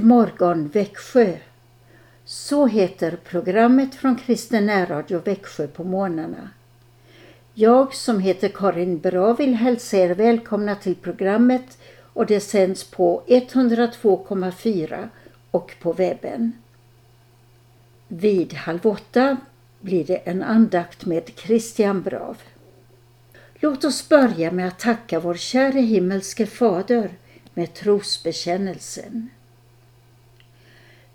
God morgon Växjö. Så heter programmet från Kristen närradio Växjö på morgnarna. Jag som heter Karin Bra vill hälsa er välkomna till programmet och det sänds på 102,4 och på webben. Vid halv åtta blir det en andakt med Christian Brav. Låt oss börja med att tacka vår käre himmelske Fader med trosbekännelsen.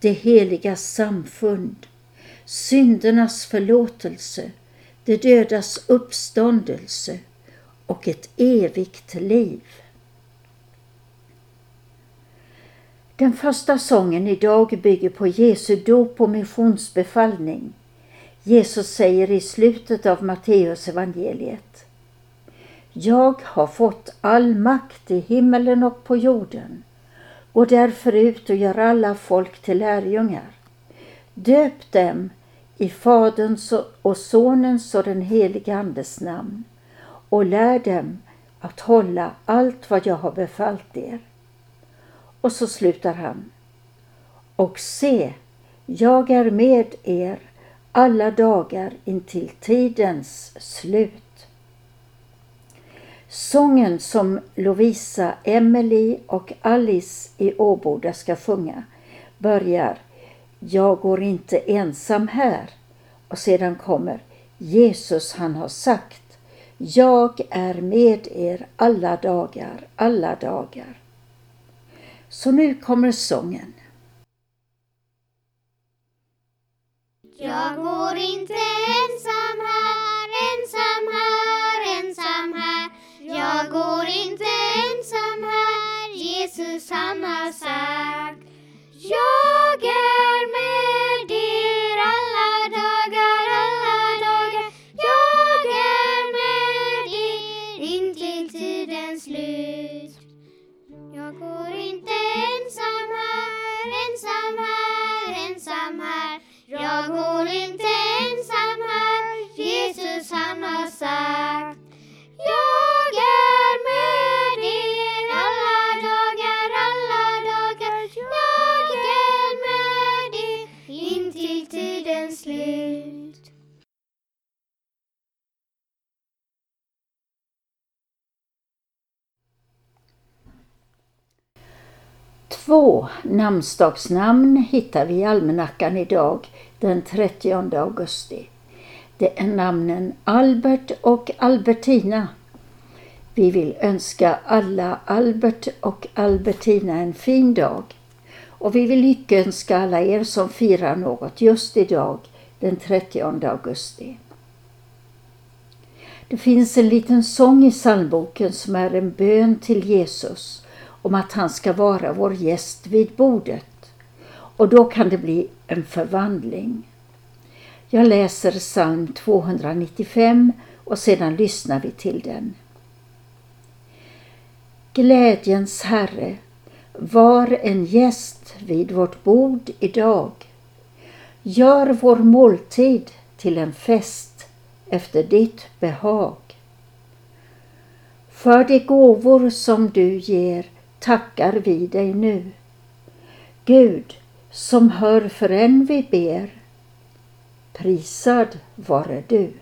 det heliga samfund, syndernas förlåtelse, det dödas uppståndelse och ett evigt liv. Den första sången idag bygger på Jesu dop och missionsbefallning. Jesus säger i slutet av Matteus evangeliet jag har fått all makt i himmelen och på jorden. Gå därför ut och gör alla folk till lärjungar. Döp dem i Faderns och Sonens och den helige Andes namn och lär dem att hålla allt vad jag har befallt er. Och så slutar han. Och se, jag är med er alla dagar intill tidens slut. Sången som Lovisa, Emily och Alice i Åboda ska sjunga börjar Jag går inte ensam här och sedan kommer Jesus han har sagt Jag är med er alla dagar, alla dagar. Så nu kommer sången. Jag går inte ensam här, ensam här, Jesus han har sagt. Jag är med er alla dagar, alla dagar. Jag är med er intill tidens slut. Jag går inte ensam här, ensam här, ensam här. Jag går inte ensam här, Jesus han har sagt. Två namnsdagsnamn hittar vi i almanackan idag den 30 augusti. Det är namnen Albert och Albertina. Vi vill önska alla Albert och Albertina en fin dag. Och vi vill lyckönska alla er som firar något just idag, den 30 augusti. Det finns en liten sång i psalmboken som är en bön till Jesus om att han ska vara vår gäst vid bordet. Och då kan det bli en förvandling. Jag läser psalm 295 och sedan lyssnar vi till den. Glädjens Herre, var en gäst vid vårt bord idag. Gör vår måltid till en fest efter ditt behag. För de gåvor som du ger tackar vi dig nu. Gud, som hör för en vi ber, prisad vare du.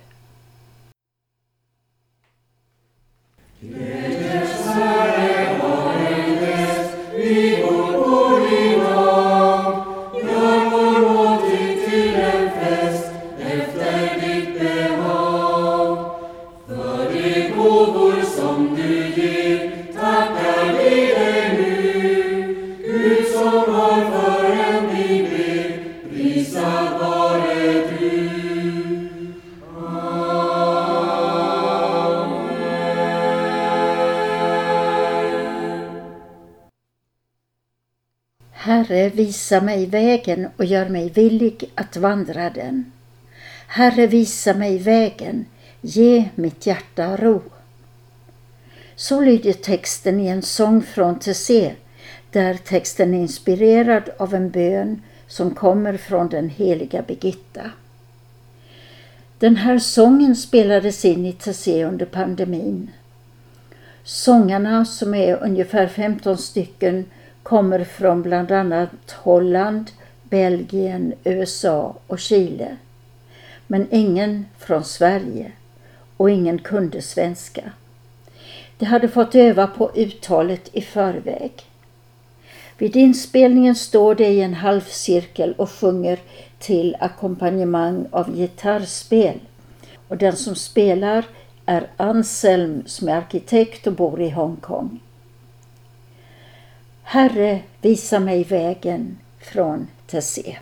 vid vårt bord visa mig vägen och gör mig villig att vandra den. Herre, visa mig vägen, ge mitt hjärta ro. Så lyder texten i en sång från Tessé, där texten är inspirerad av en bön som kommer från den heliga Birgitta. Den här sången spelades in i Tessé under pandemin. Sångarna, som är ungefär 15 stycken, kommer från bland annat Holland, Belgien, USA och Chile. Men ingen från Sverige och ingen kunde svenska. De hade fått öva på uttalet i förväg. Vid inspelningen står de i en halvcirkel och sjunger till ackompanjemang av gitarrspel. Och den som spelar är Anselm som är arkitekt och bor i Hongkong. Herre, visa mig vägen från Tessé.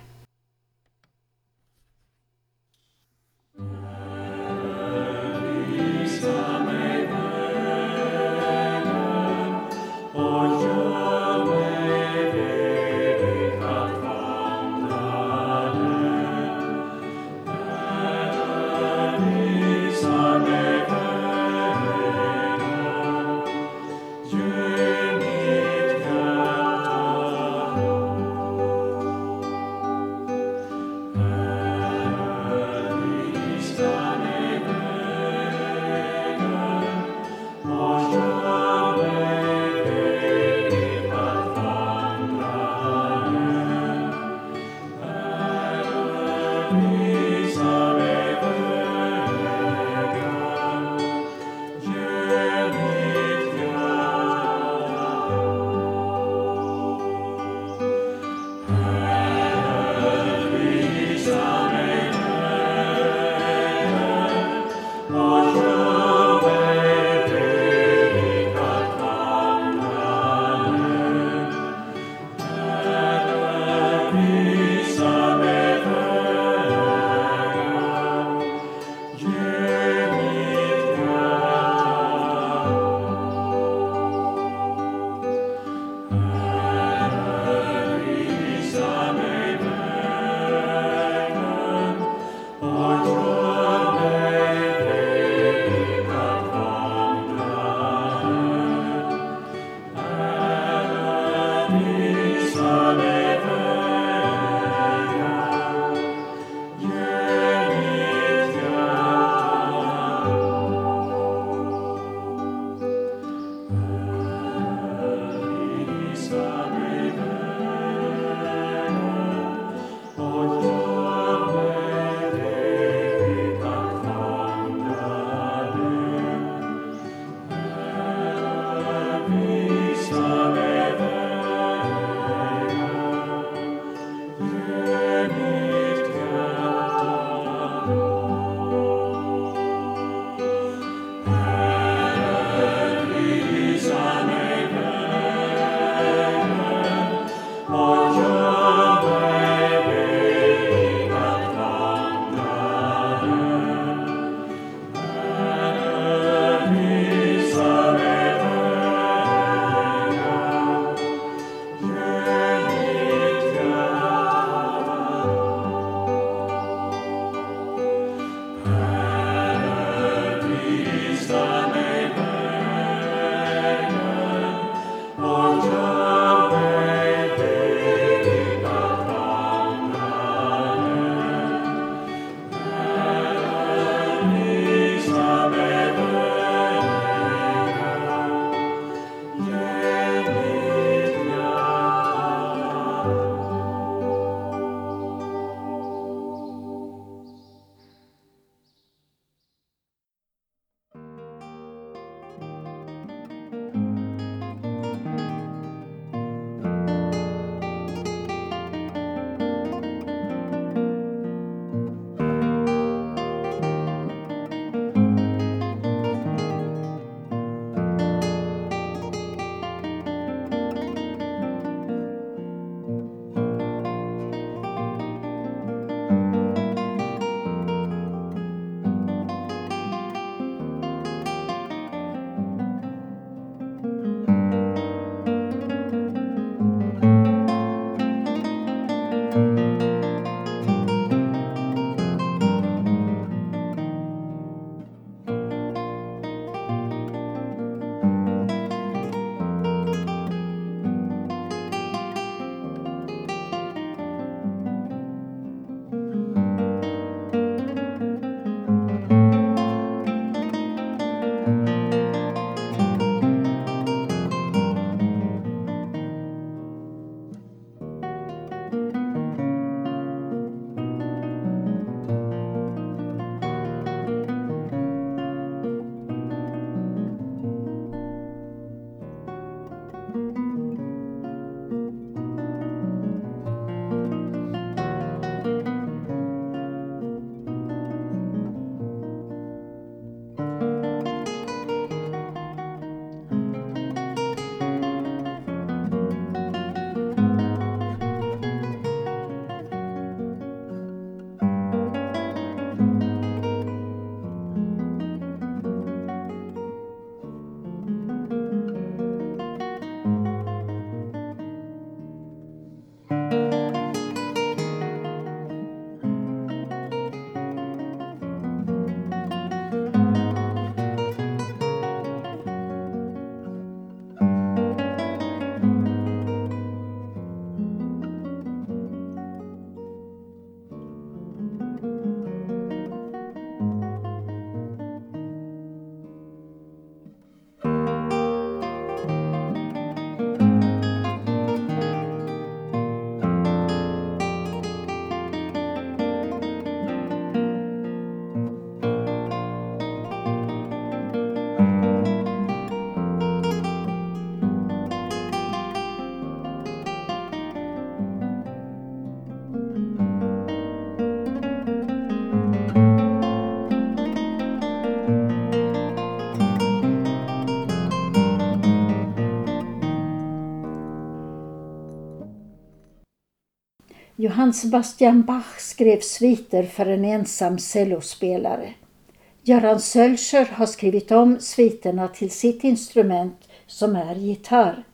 Johann Sebastian Bach skrev sviter för en ensam cellospelare. Göran Sölscher har skrivit om sviterna till sitt instrument som är gitarr.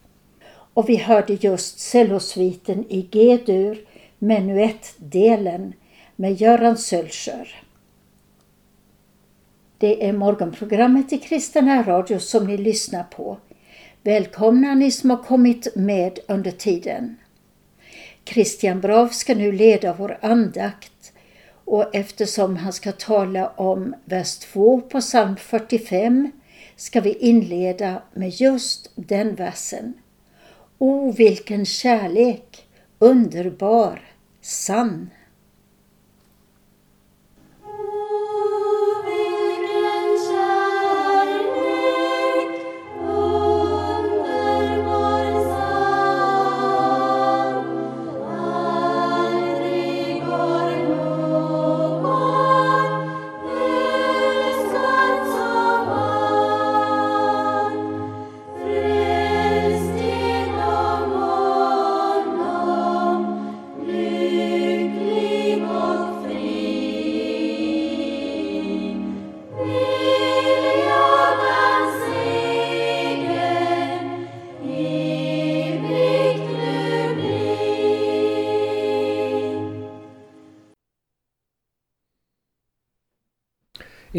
Och vi hörde just cellosviten i G-dur, menuettdelen med Göran Sölscher. Det är morgonprogrammet i Kristen Radio som ni lyssnar på. Välkomna ni som har kommit med under tiden. Christian Brav ska nu leda vår andakt och eftersom han ska tala om vers 2 på psalm 45 ska vi inleda med just den versen. O vilken kärlek, underbar, sann.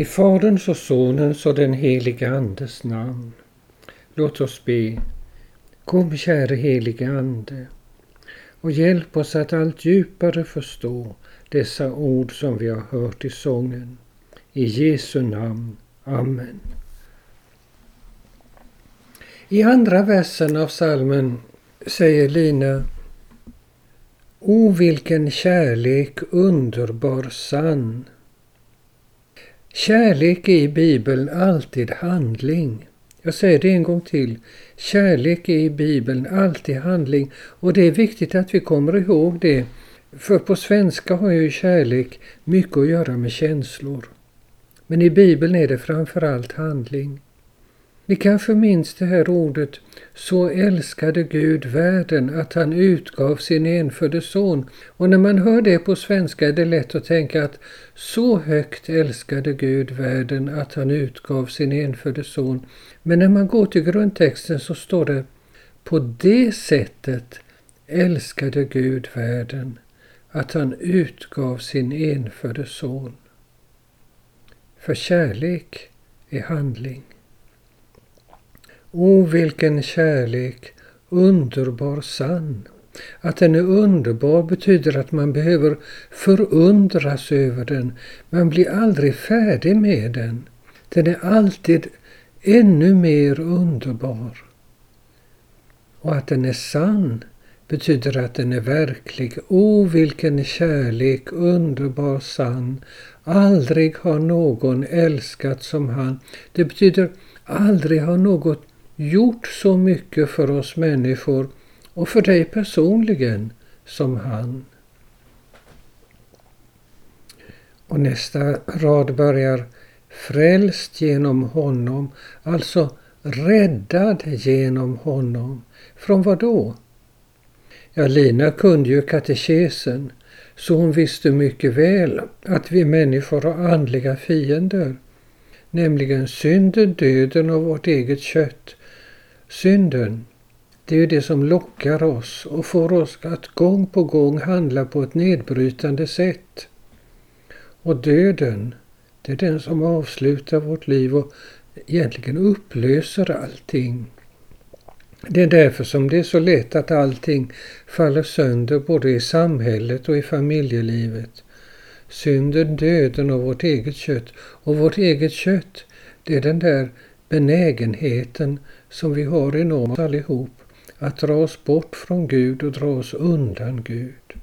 I Faderns och Sonens och den helige Andes namn. Låt oss be. Kom käre helige Ande och hjälp oss att allt djupare förstå dessa ord som vi har hört i sången. I Jesu namn. Amen. I andra versen av salmen säger Lina O vilken kärlek underbar sann Kärlek är i Bibeln alltid handling. Jag säger det en gång till. Kärlek är i Bibeln alltid handling och det är viktigt att vi kommer ihåg det. För på svenska har ju kärlek mycket att göra med känslor. Men i Bibeln är det framförallt handling. Ni kanske minns det här ordet så älskade Gud världen att han utgav sin enfödde son. Och när man hör det på svenska är det lätt att tänka att så högt älskade Gud världen att han utgav sin enfödde son. Men när man går till grundtexten så står det På det sättet älskade Gud världen att han utgav sin enfödde son. För kärlek är handling. O vilken kärlek, underbar sann. Att den är underbar betyder att man behöver förundras över den. Man blir aldrig färdig med den. Den är alltid ännu mer underbar. Och att den är sann betyder att den är verklig. O vilken kärlek, underbar, sann. Aldrig har någon älskat som han. Det betyder aldrig har något gjort så mycket för oss människor och för dig personligen som han. Och nästa rad börjar frälst genom honom, alltså räddad genom honom. Från vad då? Ja, Lina kunde ju katekesen, så hon visste mycket väl att vi människor har andliga fiender, nämligen synden, döden och vårt eget kött Synden, det är ju det som lockar oss och får oss att gång på gång handla på ett nedbrytande sätt. Och döden, det är den som avslutar vårt liv och egentligen upplöser allting. Det är därför som det är så lätt att allting faller sönder både i samhället och i familjelivet. Synden, döden och vårt eget kött. Och vårt eget kött, det är den där benägenheten som vi har enormt allihop, att dra oss bort från Gud och dra oss undan Gud.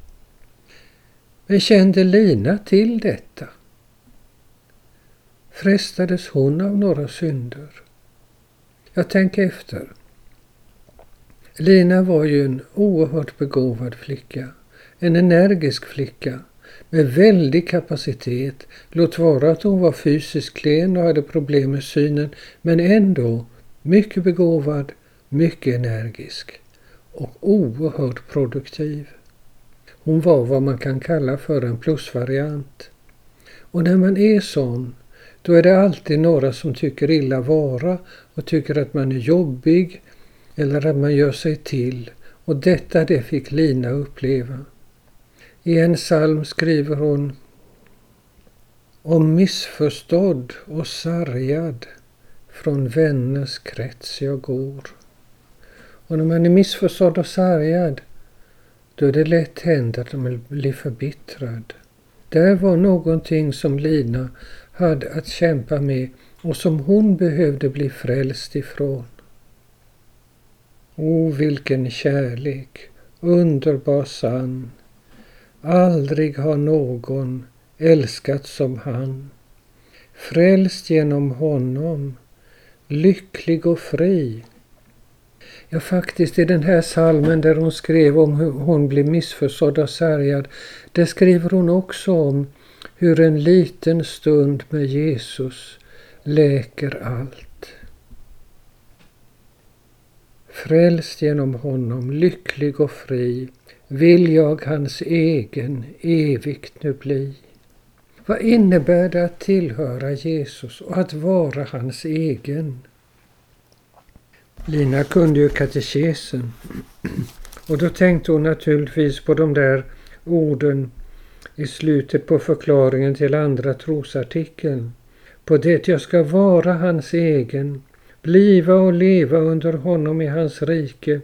Men kände Lina till detta? Frestades hon av några synder? Jag tänker efter. Lina var ju en oerhört begåvad flicka, en energisk flicka med väldig kapacitet. Låt vara att hon var fysiskt klen och hade problem med synen, men ändå mycket begåvad, mycket energisk och oerhört produktiv. Hon var vad man kan kalla för en plusvariant. Och när man är sån, då är det alltid några som tycker illa vara och tycker att man är jobbig eller att man gör sig till. Och detta det fick Lina uppleva. I en psalm skriver hon om missförstådd och sargad från vänners krets jag går. Och när man är missförstådd och sargad då är det lätt hänt att man blir förbittrad. Det var någonting som Lina hade att kämpa med och som hon behövde bli frälst ifrån. O, vilken kärlek, underbar sann. Aldrig har någon älskat som han. Frälst genom honom, lycklig och fri. Ja, faktiskt i den här salmen där hon skrev om hur hon blev missförstådd och sargad, där skriver hon också om hur en liten stund med Jesus läker allt. Frälst genom honom, lycklig och fri, vill jag hans egen evigt nu bli. Vad innebär det att tillhöra Jesus och att vara hans egen? Lina kunde ju katekesen. Och då tänkte hon naturligtvis på de där orden i slutet på förklaringen till andra trosartikeln. På det jag ska vara hans egen, bliva och leva under honom i hans rike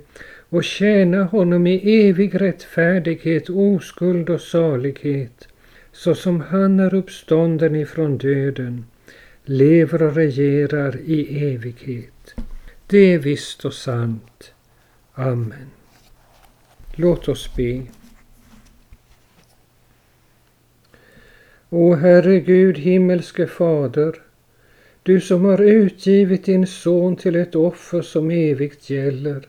och tjäna honom i evig rättfärdighet, oskuld och salighet, så som han är uppstånden ifrån döden, lever och regerar i evighet. Det är visst och sant. Amen. Låt oss be. O Herre Gud, himmelske Fader, du som har utgivit din son till ett offer som evigt gäller.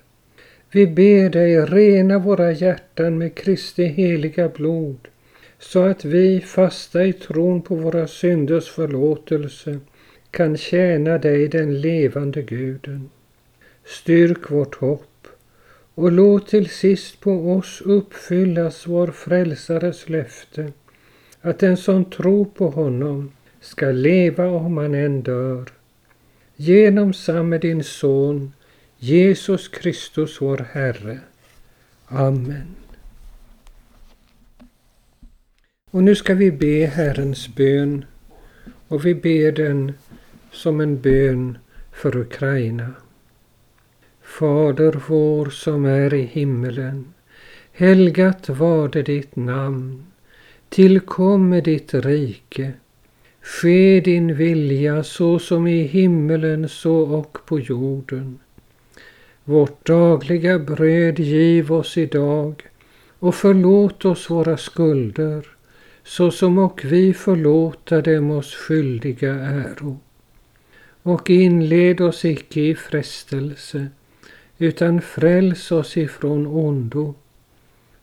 Vi ber dig rena våra hjärtan med Kristi heliga blod så att vi, fasta i tron på våra synders förlåtelse, kan tjäna dig, den levande Guden. Styrk vårt hopp och låt till sist på oss uppfyllas vår frälsares löfte att den som tror på honom ska leva om han än dör. Genom samme din son Jesus Kristus vår Herre. Amen. Och nu ska vi be Herrens bön och vi ber den som en bön för Ukraina. Fader vår som är i himmelen. Helgat var det ditt namn. Tillkomme ditt rike. Ske din vilja så som i himmelen så och på jorden. Vårt dagliga bröd giv oss idag och förlåt oss våra skulder såsom och vi förlåta dem oss skyldiga äro. Och inled oss icke i frestelse, utan fräls oss ifrån ondo.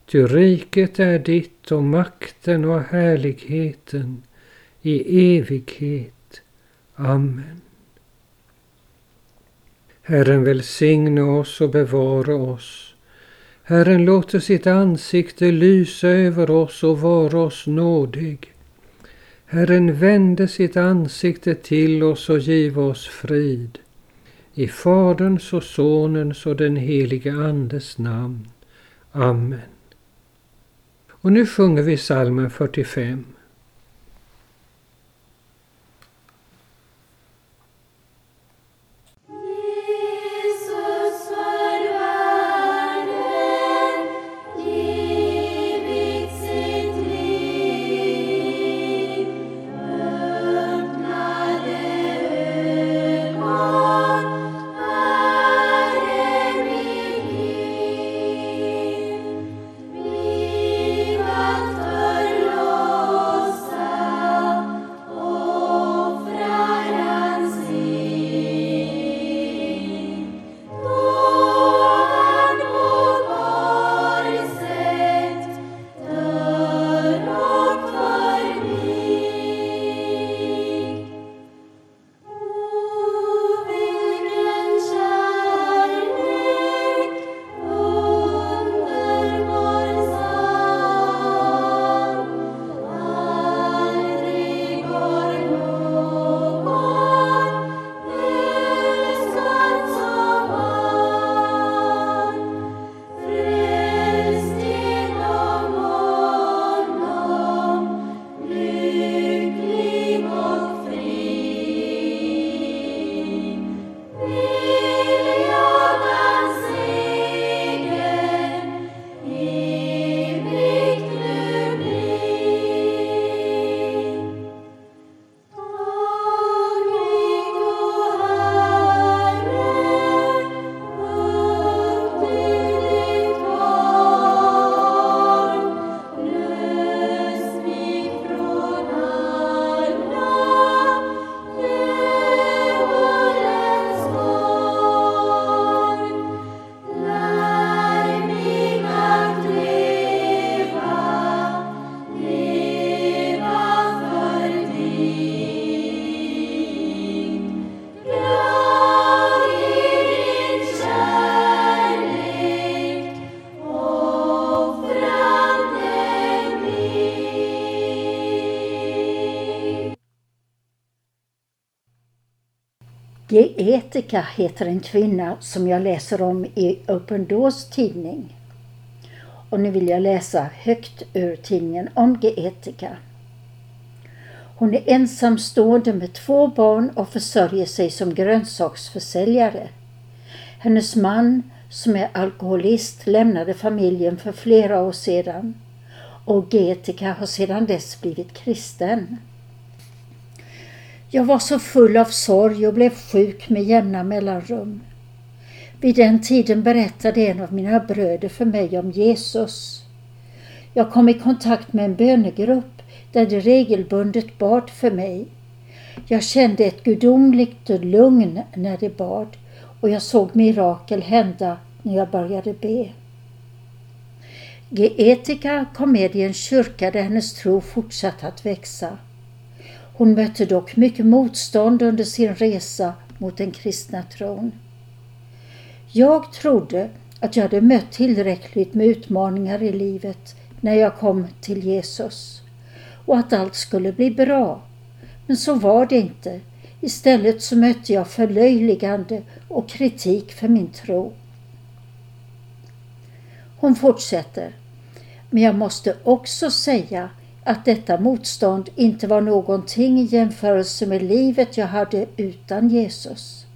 Ty riket är ditt och makten och härligheten i evighet. Amen. Herren välsigne oss och bevara oss. Herren låter sitt ansikte lysa över oss och vara oss nådig. Herren vände sitt ansikte till oss och giv oss frid. I Faderns och Sonens och den helige Andes namn. Amen. Och nu sjunger vi salmen 45. Geetika heter en kvinna som jag läser om i Open Doors tidning. Och nu vill jag läsa högt ur tidningen om Geetika. Hon är ensamstående med två barn och försörjer sig som grönsaksförsäljare. Hennes man, som är alkoholist, lämnade familjen för flera år sedan och Getika har sedan dess blivit kristen. Jag var så full av sorg och blev sjuk med jämna mellanrum. Vid den tiden berättade en av mina bröder för mig om Jesus. Jag kom i kontakt med en bönegrupp där de regelbundet bad för mig. Jag kände ett gudomligt lugn när de bad och jag såg mirakel hända när jag började be. Geetika kom med i en kyrka där hennes tro fortsatte att växa. Hon mötte dock mycket motstånd under sin resa mot den kristna tron. Jag trodde att jag hade mött tillräckligt med utmaningar i livet när jag kom till Jesus och att allt skulle bli bra. Men så var det inte. Istället så mötte jag förlöjligande och kritik för min tro. Hon fortsätter. Men jag måste också säga att detta motstånd inte var någonting i jämförelse med livet jag hade utan Jesus.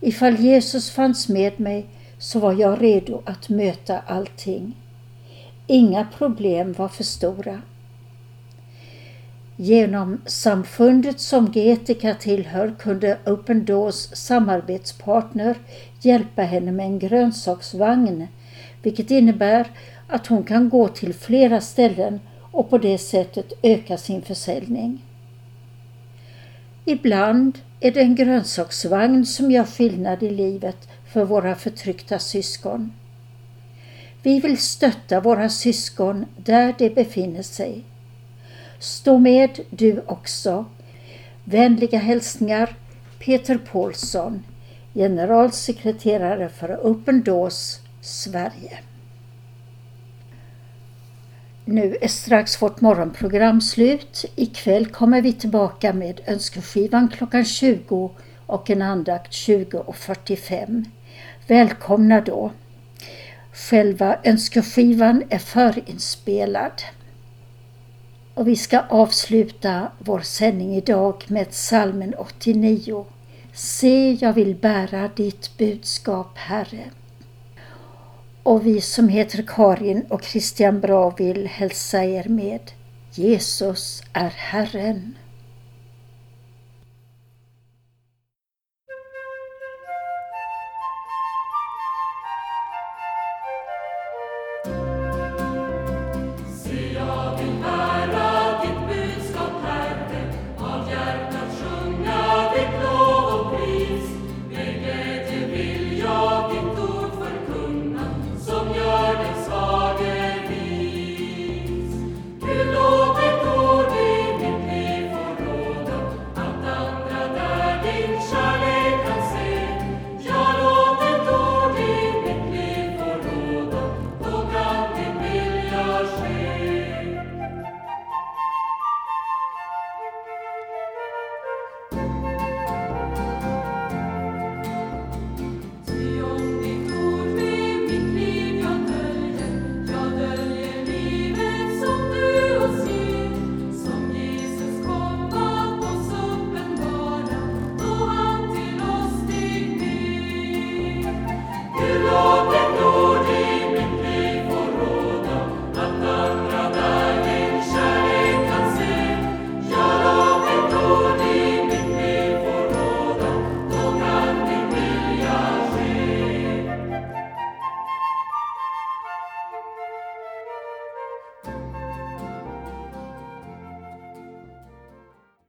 Ifall Jesus fanns med mig så var jag redo att möta allting. Inga problem var för stora. Genom samfundet som Getica tillhör kunde Open Doors samarbetspartner hjälpa henne med en grönsaksvagn, vilket innebär att hon kan gå till flera ställen och på det sättet öka sin försäljning. Ibland är det en grönsaksvagn som gör skillnad i livet för våra förtryckta syskon. Vi vill stötta våra syskon där de befinner sig. Stå med du också. Vänliga hälsningar Peter Paulsson, generalsekreterare för Open Doors Sverige. Nu är strax vårt morgonprogram slut. Ikväll kommer vi tillbaka med önskeskivan klockan 20 och en andakt 20.45. Välkomna då! Själva önskeskivan är förinspelad. Och vi ska avsluta vår sändning idag med salmen 89. Se, jag vill bära ditt budskap, Herre. Och vi som heter Karin och Christian Bra vill hälsa er med Jesus är Herren.